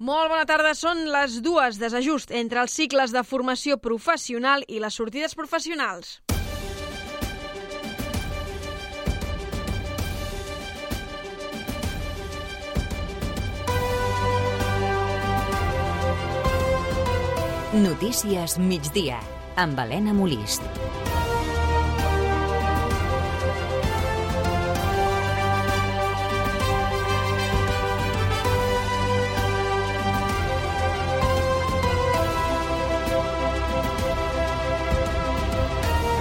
Molt bona tarda. Són les dues desajust entre els cicles de formació professional i les sortides professionals. Notícies migdia amb Helena Molist.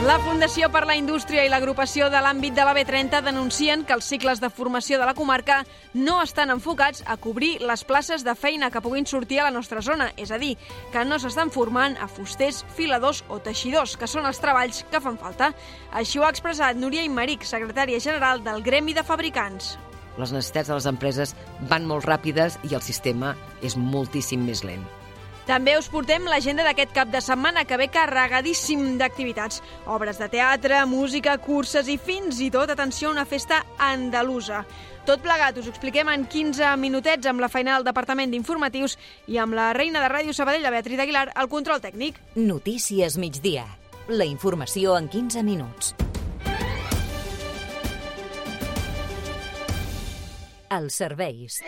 La Fundació per la Indústria i l'agrupació de l'àmbit de la B30 denuncien que els cicles de formació de la comarca no estan enfocats a cobrir les places de feina que puguin sortir a la nostra zona, és a dir, que no s'estan formant a fusters, filadors o teixidors, que són els treballs que fan falta. Així ho ha expressat Núria Imeric, secretària general del Gremi de Fabricants. Les necessitats de les empreses van molt ràpides i el sistema és moltíssim més lent. També us portem l'agenda d'aquest cap de setmana que ve carregadíssim d'activitats. Obres de teatre, música, curses i fins i tot, atenció, una festa andalusa. Tot plegat us expliquem en 15 minutets amb la feina del Departament d'Informatius i amb la reina de Ràdio Sabadell, la Beatriz Aguilar, al control tècnic. Notícies migdia. La informació en 15 minuts. Els serveis.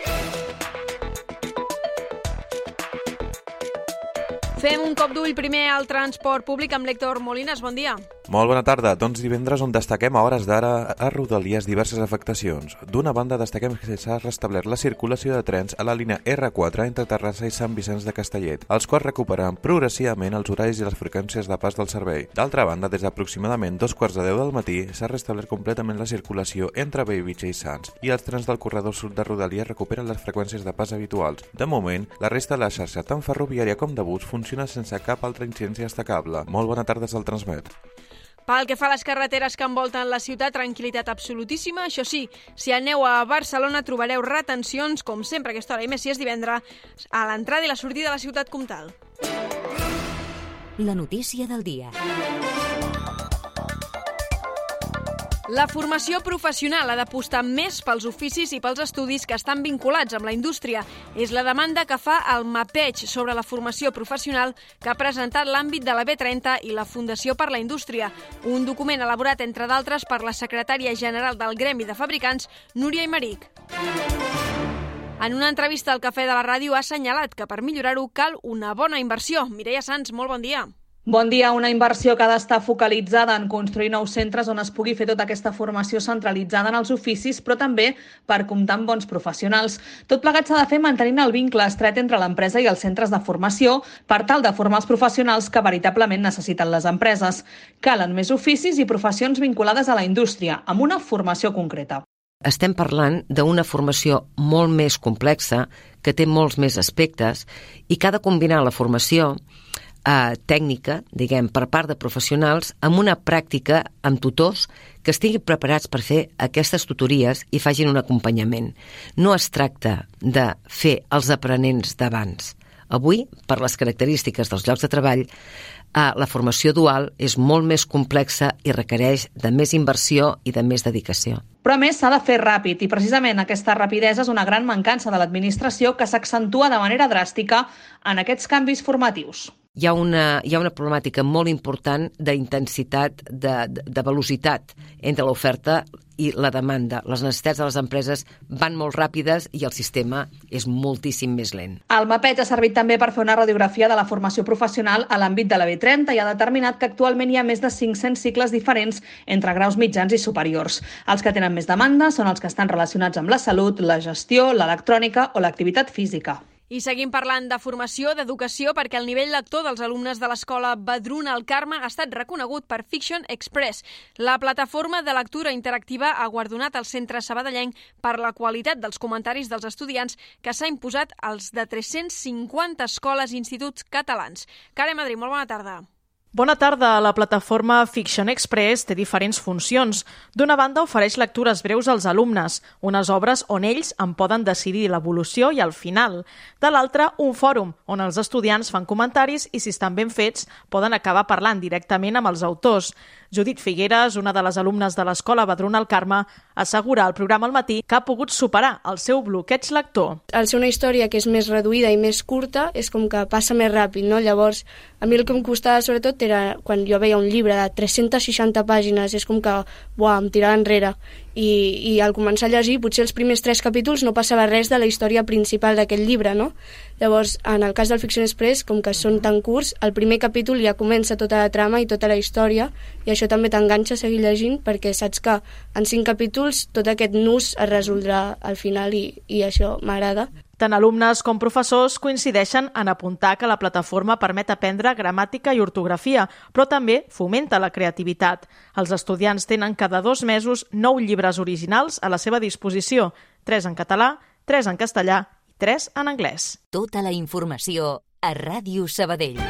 Fem un cop d'ull primer al transport públic amb l'Héctor Molines. Bon dia. Molt bona tarda. Doncs divendres on destaquem a hores d'ara a Rodalies diverses afectacions. D'una banda destaquem que s'ha restablert la circulació de trens a la línia R4 entre Terrassa i Sant Vicenç de Castellet, els quals recuperen progressivament els horaris i les freqüències de pas del servei. D'altra banda, des d'aproximadament dos quarts de deu del matí s'ha restablert completament la circulació entre Bellvitge i Sants i els trens del corredor sud de Rodalies recuperen les freqüències de pas habituals. De moment, la resta de la xarxa, tant ferroviària com de bus, funciona sense cap altra incidència destacable. Molt bona tarda del Transmet. Pel que fa a les carreteres que envolten la ciutat, tranquil·litat absolutíssima. Això sí, si aneu a Barcelona trobareu retencions, com sempre a aquesta hora, i més si és divendres, a l'entrada i la sortida de la ciutat comtal. La notícia del dia. La formació professional ha d'apostar més pels oficis i pels estudis que estan vinculats amb la indústria. És la demanda que fa el MAPEig sobre la formació professional que ha presentat l'àmbit de la B30 i la Fundació per la Indústria, un document elaborat, entre d'altres, per la secretària general del Gremi de Fabricants, Núria Imeric. En una entrevista al Cafè de la Ràdio ha assenyalat que per millorar-ho cal una bona inversió. Mireia Sans, molt bon dia. Bon dia. Una inversió que ha d'estar focalitzada en construir nous centres on es pugui fer tota aquesta formació centralitzada en els oficis, però també per comptar amb bons professionals. Tot plegat s'ha de fer mantenint el vincle estret entre l'empresa i els centres de formació per tal de formar els professionals que veritablement necessiten les empreses. Calen més oficis i professions vinculades a la indústria, amb una formació concreta. Estem parlant d'una formació molt més complexa, que té molts més aspectes, i que ha de combinar la formació eh, tècnica, diguem, per part de professionals amb una pràctica amb tutors que estiguin preparats per fer aquestes tutories i facin un acompanyament. No es tracta de fer els aprenents d'abans. Avui, per les característiques dels llocs de treball, eh, la formació dual és molt més complexa i requereix de més inversió i de més dedicació. Però a més s'ha de fer ràpid i precisament aquesta rapidesa és una gran mancança de l'administració que s'accentua de manera dràstica en aquests canvis formatius hi ha una, hi ha una problemàtica molt important d'intensitat, de, de, de velocitat entre l'oferta i la demanda. Les necessitats de les empreses van molt ràpides i el sistema és moltíssim més lent. El MAPET ha servit també per fer una radiografia de la formació professional a l'àmbit de la B30 i ha determinat que actualment hi ha més de 500 cicles diferents entre graus mitjans i superiors. Els que tenen més demanda són els que estan relacionats amb la salut, la gestió, l'electrònica o l'activitat física. I seguim parlant de formació, d'educació, perquè el nivell lector dels alumnes de l'escola Badruna al Carme ha estat reconegut per Fiction Express. La plataforma de lectura interactiva ha guardonat el centre sabadellenc per la qualitat dels comentaris dels estudiants que s'ha imposat als de 350 escoles i instituts catalans. Care Madrid, molt bona tarda. Bona tarda. La plataforma Fiction Express té diferents funcions. D'una banda, ofereix lectures breus als alumnes, unes obres on ells en poden decidir l'evolució i el final. De l'altra, un fòrum, on els estudiants fan comentaris i, si estan ben fets, poden acabar parlant directament amb els autors. Judit Figueres, una de les alumnes de l'escola Badruna al Carme, assegura al programa al matí que ha pogut superar el seu bloqueig lector. Al ser una història que és més reduïda i més curta, és com que passa més ràpid, no? Llavors, a mi el que em costava sobretot era quan jo veia un llibre de 360 pàgines, és com que, buah, em tirava enrere i, i al començar a llegir, potser els primers tres capítols no passava res de la història principal d'aquest llibre, no? Llavors, en el cas del Fiction Express, com que són tan curts, el primer capítol ja comença tota la trama i tota la història, i això també t'enganxa a seguir llegint, perquè saps que en cinc capítols tot aquest nus es resoldrà al final i, i això m'agrada. Tant alumnes com professors coincideixen en apuntar que la plataforma permet aprendre gramàtica i ortografia, però també fomenta la creativitat. Els estudiants tenen cada dos mesos nou llibres originals a la seva disposició, tres en català, tres en castellà i tres en anglès. Tota la informació a Ràdio Sabadell.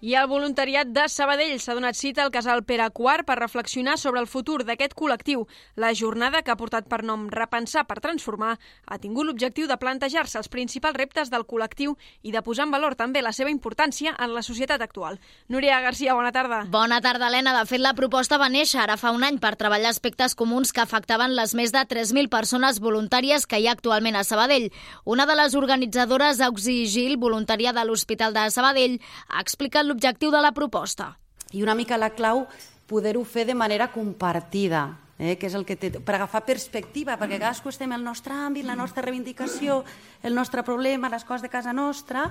I el voluntariat de Sabadell s'ha donat cita al casal Pere Quart per reflexionar sobre el futur d'aquest col·lectiu. La jornada, que ha portat per nom Repensar per transformar, ha tingut l'objectiu de plantejar-se els principals reptes del col·lectiu i de posar en valor també la seva importància en la societat actual. Núria Garcia, bona tarda. Bona tarda, Helena. De fet, la proposta va néixer ara fa un any per treballar aspectes comuns que afectaven les més de 3.000 persones voluntàries que hi ha actualment a Sabadell. Una de les organitzadores, Auxi Gil, voluntària de l'Hospital de Sabadell, ha explicat l'objectiu de la proposta. I una mica la clau poder-ho fer de manera compartida, eh, que és el que té, per agafar perspectiva, perquè cadascú estem al nostre àmbit, la nostra reivindicació, el nostre problema, les coses de casa nostra,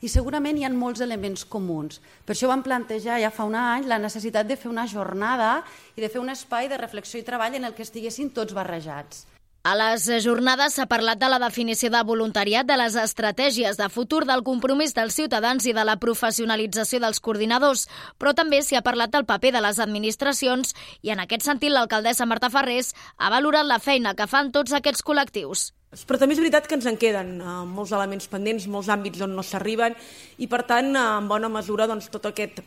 i segurament hi ha molts elements comuns. Per això vam plantejar ja fa un any la necessitat de fer una jornada i de fer un espai de reflexió i treball en el que estiguessin tots barrejats. A les jornades s'ha parlat de la definició de voluntariat, de les estratègies de futur, del compromís dels ciutadans i de la professionalització dels coordinadors, però també s'hi ha parlat del paper de les administracions i en aquest sentit l'alcaldessa Marta Ferrés ha valorat la feina que fan tots aquests col·lectius. Però també és veritat que ens en queden eh, molts elements pendents, molts àmbits on no s'arriben i per tant, eh, en bona mesura, doncs, tot aquest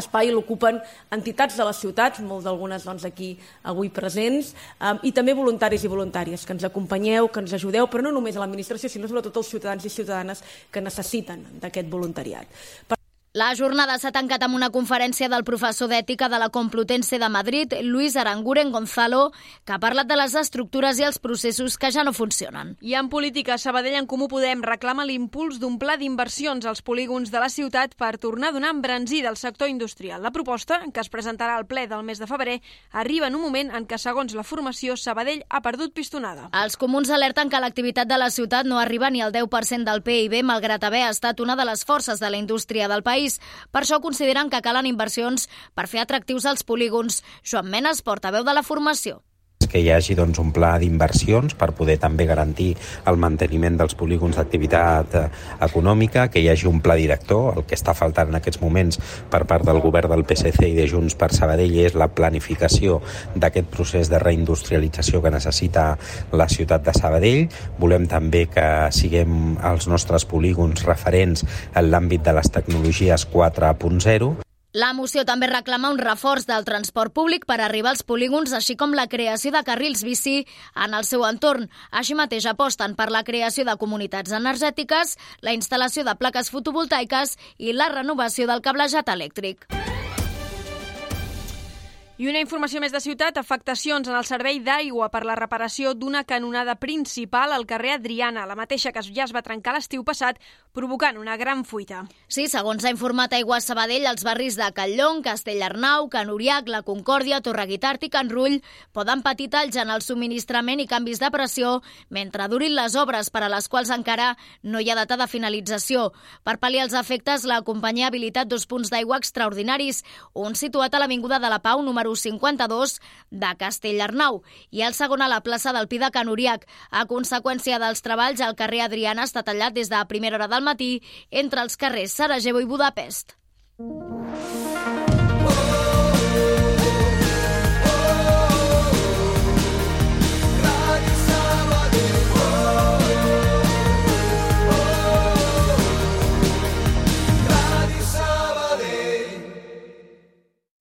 espai l'ocupen entitats de les ciutats, molts d'algunes doncs, aquí avui presents, eh, i també voluntaris i voluntàries, que ens acompanyeu, que ens ajudeu, però no només a l'administració, sinó sobretot els ciutadans i ciutadanes que necessiten d'aquest voluntariat. Per la jornada s'ha tancat amb una conferència del professor d'Ètica de la Complutense de Madrid, Luis Aranguren Gonzalo, que ha parlat de les estructures i els processos que ja no funcionen. I en política, Sabadell en Comú Podem reclama l'impuls d'un pla d'inversions als polígons de la ciutat per tornar a donar embranzida al sector industrial. La proposta, que es presentarà al ple del mes de febrer, arriba en un moment en què, segons la formació, Sabadell ha perdut pistonada. Els comuns alerten que l'activitat de la ciutat no arriba ni al 10% del PIB, malgrat haver estat una de les forces de la indústria del país país. Per això consideren que calen inversions per fer atractius els polígons. Joan Menes, portaveu de la formació que hi hagi doncs, un pla d'inversions per poder també garantir el manteniment dels polígons d'activitat eh, econòmica, que hi hagi un pla director, el que està faltant en aquests moments per part del govern del PSC i de Junts per Sabadell és la planificació d'aquest procés de reindustrialització que necessita la ciutat de Sabadell. Volem també que siguem els nostres polígons referents en l'àmbit de les tecnologies 4.0 la moció també reclama un reforç del transport públic per arribar als polígons, així com la creació de carrils bici en el seu entorn. Així mateix aposten per la creació de comunitats energètiques, la instal·lació de plaques fotovoltaiques i la renovació del cablejat elèctric. I una informació més de ciutat, afectacions en el servei d'aigua per la reparació d'una canonada principal al carrer Adriana, la mateixa que ja es va trencar l'estiu passat, provocant una gran fuita. Sí, segons ha informat Aigua Sabadell, els barris de Catllon, Castellarnau, Can Uriac, La Concòrdia, Torreguitart i Can Rull poden patir talls en el subministrament i canvis de pressió mentre durin les obres per a les quals encara no hi ha data de finalització. Per pal·liar els efectes, la companyia ha habilitat dos punts d'aigua extraordinaris, un situat a l'Avinguda de la Pau, número número 52 de Castellarnau i el segon a la plaça del Pi de Can Uriac. A conseqüència dels treballs, el carrer Adriana està tallat des de primera hora del matí entre els carrers Sarajevo i Budapest.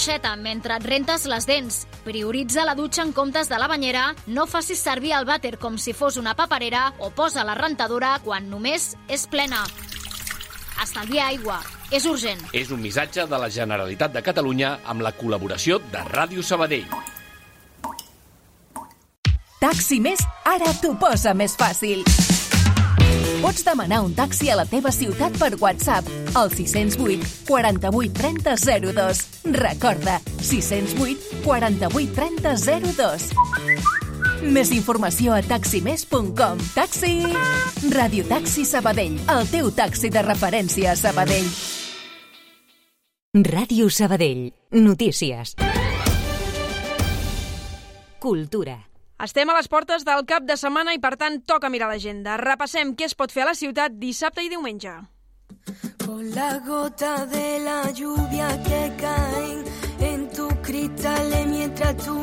l'aixeta mentre et rentes les dents. Prioritza la dutxa en comptes de la banyera. No facis servir el vàter com si fos una paperera o posa la rentadora quan només és plena. Estalvia aigua. És urgent. És un missatge de la Generalitat de Catalunya amb la col·laboració de Ràdio Sabadell. Taxi Més ara t'ho posa més fàcil. Pots demanar un taxi a la teva ciutat per WhatsApp al 608 48 30 02. Recorda, 608 48 30 02. Més informació a taximés.com. Taxi! Radio Taxi Sabadell, el teu taxi de referència a Sabadell. Ràdio Sabadell. Notícies. Cultura. Estem a les portes del cap de setmana i, per tant, toca mirar l'agenda. Repassem què es pot fer a la ciutat dissabte i diumenge. Con la gota de la lluvia que caen en tu cristales mientras tú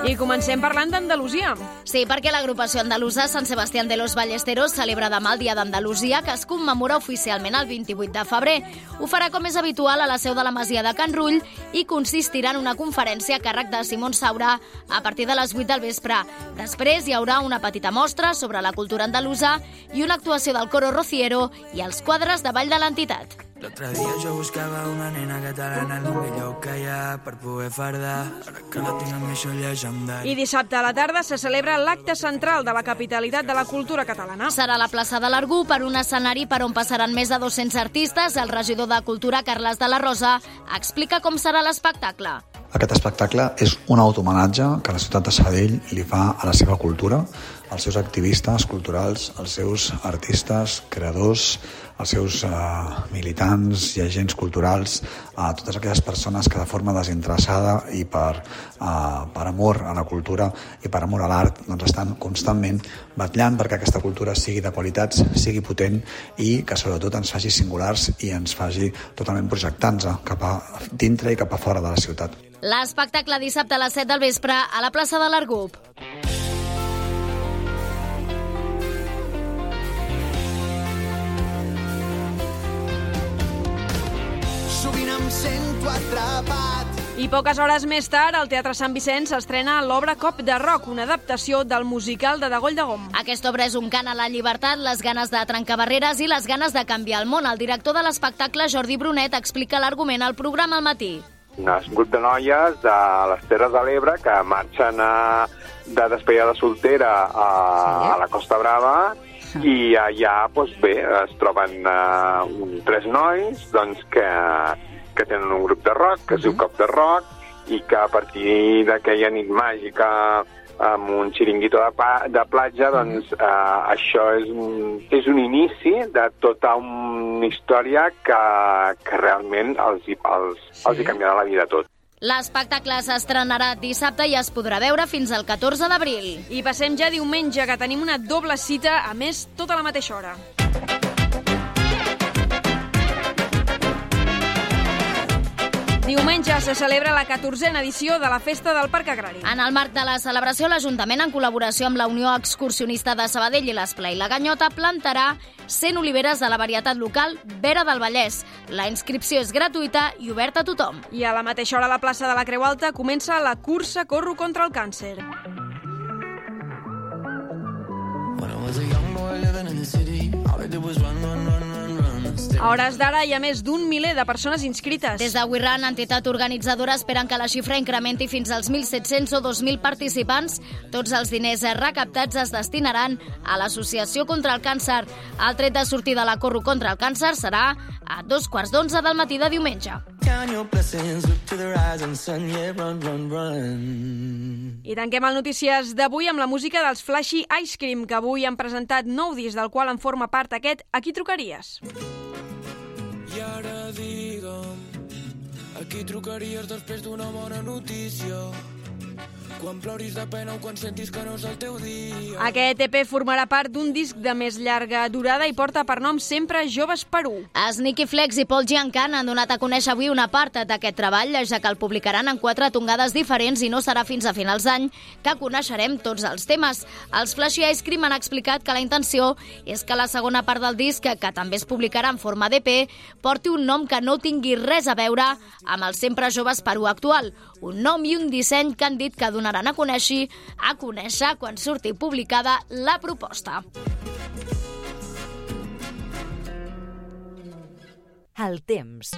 I comencem parlant d'Andalusia. Sí, perquè l'agrupació andalusa Sant Sebastián de los Ballesteros celebra demà el Dia d'Andalusia, que es commemora oficialment el 28 de febrer. Ho farà com és habitual a la seu de la Masia de Can Rull i consistirà en una conferència a càrrec de Simon Saura a partir de les 8 del vespre. Després hi haurà una petita mostra sobre la cultura andalusa i una actuació del coro rociero i els quadres de ball de l'entitat. L'altre dia jo buscava una nena catalana en un lloc que hi ha per poder fardar. Ara que la tinc amb mi això llegendari. I dissabte a la tarda se celebra l'acte central de la capitalitat de la cultura catalana. Serà a la plaça de l'Argú per un escenari per on passaran més de 200 artistes. El regidor de Cultura, Carles de la Rosa, explica com serà l'espectacle. Aquest espectacle és un automenatge que la ciutat de Sabadell li fa a la seva cultura, als seus activistes culturals, als seus artistes, creadors, als seus uh, militants i agents culturals, a totes aquelles persones que de forma desinteressada i per, uh, per amor a la cultura i per amor a l'art doncs estan constantment batllant perquè aquesta cultura sigui de qualitats, sigui potent i que sobretot ens faci singulars i ens faci totalment projectant-nos cap a dintre i cap a fora de la ciutat. L'espectacle dissabte a les 7 del vespre a la plaça de l'Argup. I poques hores més tard, al Teatre Sant Vicenç s'estrena l'obra Cop de Rock, una adaptació del musical de Dagoll de Gom. Aquesta obra és un cant a la llibertat, les ganes de trencar barreres i les ganes de canviar el món. El director de l'espectacle, Jordi Brunet, explica l'argument al programa al matí. Un grup de noies de les Terres de l'Ebre que marxen a, de despedida soltera a, a la Costa Brava i allà, doncs bé, es troben uh, tres nois doncs, que, que tenen un grup de rock que es diu Cop de Rock i que a partir d'aquella nit màgica amb un xiringuito de, pa, de platja, doncs eh, això és un, és un inici de tota una història que, que realment els, els, sí. els hi canviarà la vida a tot. L'espectacle s'estrenarà dissabte i es podrà veure fins al 14 d'abril. I passem ja diumenge, que tenim una doble cita, a més, tota la mateixa hora. Diumenge se celebra la 14a edició de la Festa del Parc Agrari. En el marc de la celebració, l'Ajuntament, en col·laboració amb la Unió Excursionista de Sabadell i l'Esplai La Ganyota, plantarà 100 oliveres de la varietat local Vera del Vallès. La inscripció és gratuïta i oberta a tothom. I a la mateixa hora a la plaça de la Creu Alta comença la cursa Corro contra el càncer. When I was a young boy living in the city, all I did was run, run, run. A hores d'ara hi ha més d'un miler de persones inscrites. Des de Wirran, entitat organitzadora, esperen que la xifra incrementi fins als 1.700 o 2.000 participants. Tots els diners recaptats es destinaran a l'Associació contra el Càncer. El tret de sortida a la Corro contra el Càncer serà a dos quarts d'onze del matí de diumenge. I tanquem el Notícies d'avui amb la música dels Flashy Ice Cream, que avui han presentat nou disc del qual en forma part aquest A qui trucaries? Digue'm, A qui trucaries després d'una bona notícia? Quan ploris de pena o quan sentis que no és el teu dia. Aquest EP formarà part d'un disc de més llarga durada i porta per nom Sempre Joves Perú. Sneaky Flex i Paul Giancan han donat a conèixer avui una part d'aquest treball, ja que el publicaran en quatre tongades diferents i no serà fins a finals d'any que coneixerem tots els temes. Els Flashy Ice Cream han explicat que la intenció és que la segona part del disc, que també es publicarà en forma d'EP, porti un nom que no tingui res a veure amb el Sempre Joves Perú actual, un nom i un disseny que han dit que donaran a conèixer, a conèixer quan surti publicada la proposta. El temps.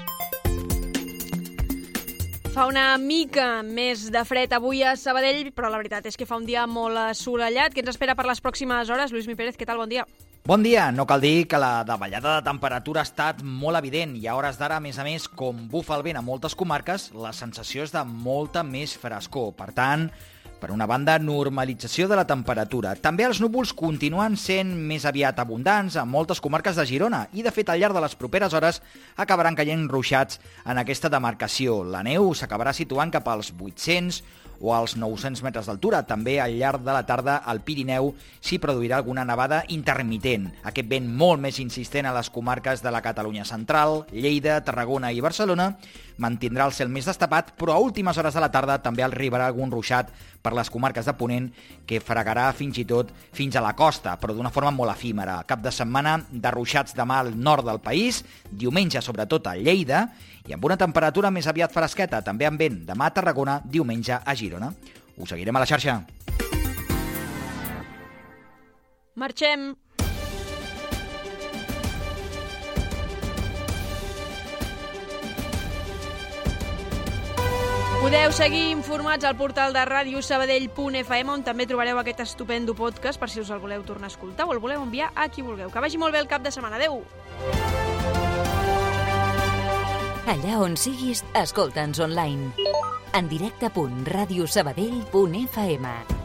Fa una mica més de fred avui a Sabadell, però la veritat és que fa un dia molt assolellat. Què ens espera per les pròximes hores? Lluís Mi Pérez, què tal? Bon dia. Bon dia! No cal dir que la davallada de temperatura ha estat molt evident i a hores d'ara, a més a més, com bufa el vent a moltes comarques, la sensació és de molta més frescor. Per tant, per una banda, normalització de la temperatura. També els núvols continuen sent més aviat abundants a moltes comarques de Girona i, de fet, al llarg de les properes hores acabaran caient ruixats en aquesta demarcació. La neu s'acabarà situant cap als 800 o als 900 metres d'altura. També al llarg de la tarda al Pirineu s'hi produirà alguna nevada intermitent. Aquest vent molt més insistent a les comarques de la Catalunya central, Lleida, Tarragona i Barcelona mantindrà el cel més destapat, però a últimes hores de la tarda també arribarà algun ruixat per les comarques de Ponent que fregarà fins i tot fins a la costa, però d'una forma molt efímera. Cap de setmana de ruixats demà al nord del país, diumenge sobretot a Lleida, i amb una temperatura més aviat fresqueta, també amb vent demà a Tarragona, diumenge a Girona. Us seguirem a la xarxa. Marxem. Podeu seguir informats al portal de radiosabadell.fm on també trobareu aquest estupendo podcast per si us el voleu tornar a escoltar o el voleu enviar a qui vulgueu. Que vagi molt bé el cap de setmana. Adeu! Allà on siguis, escolta'ns online. En directe.radiosabadell.fm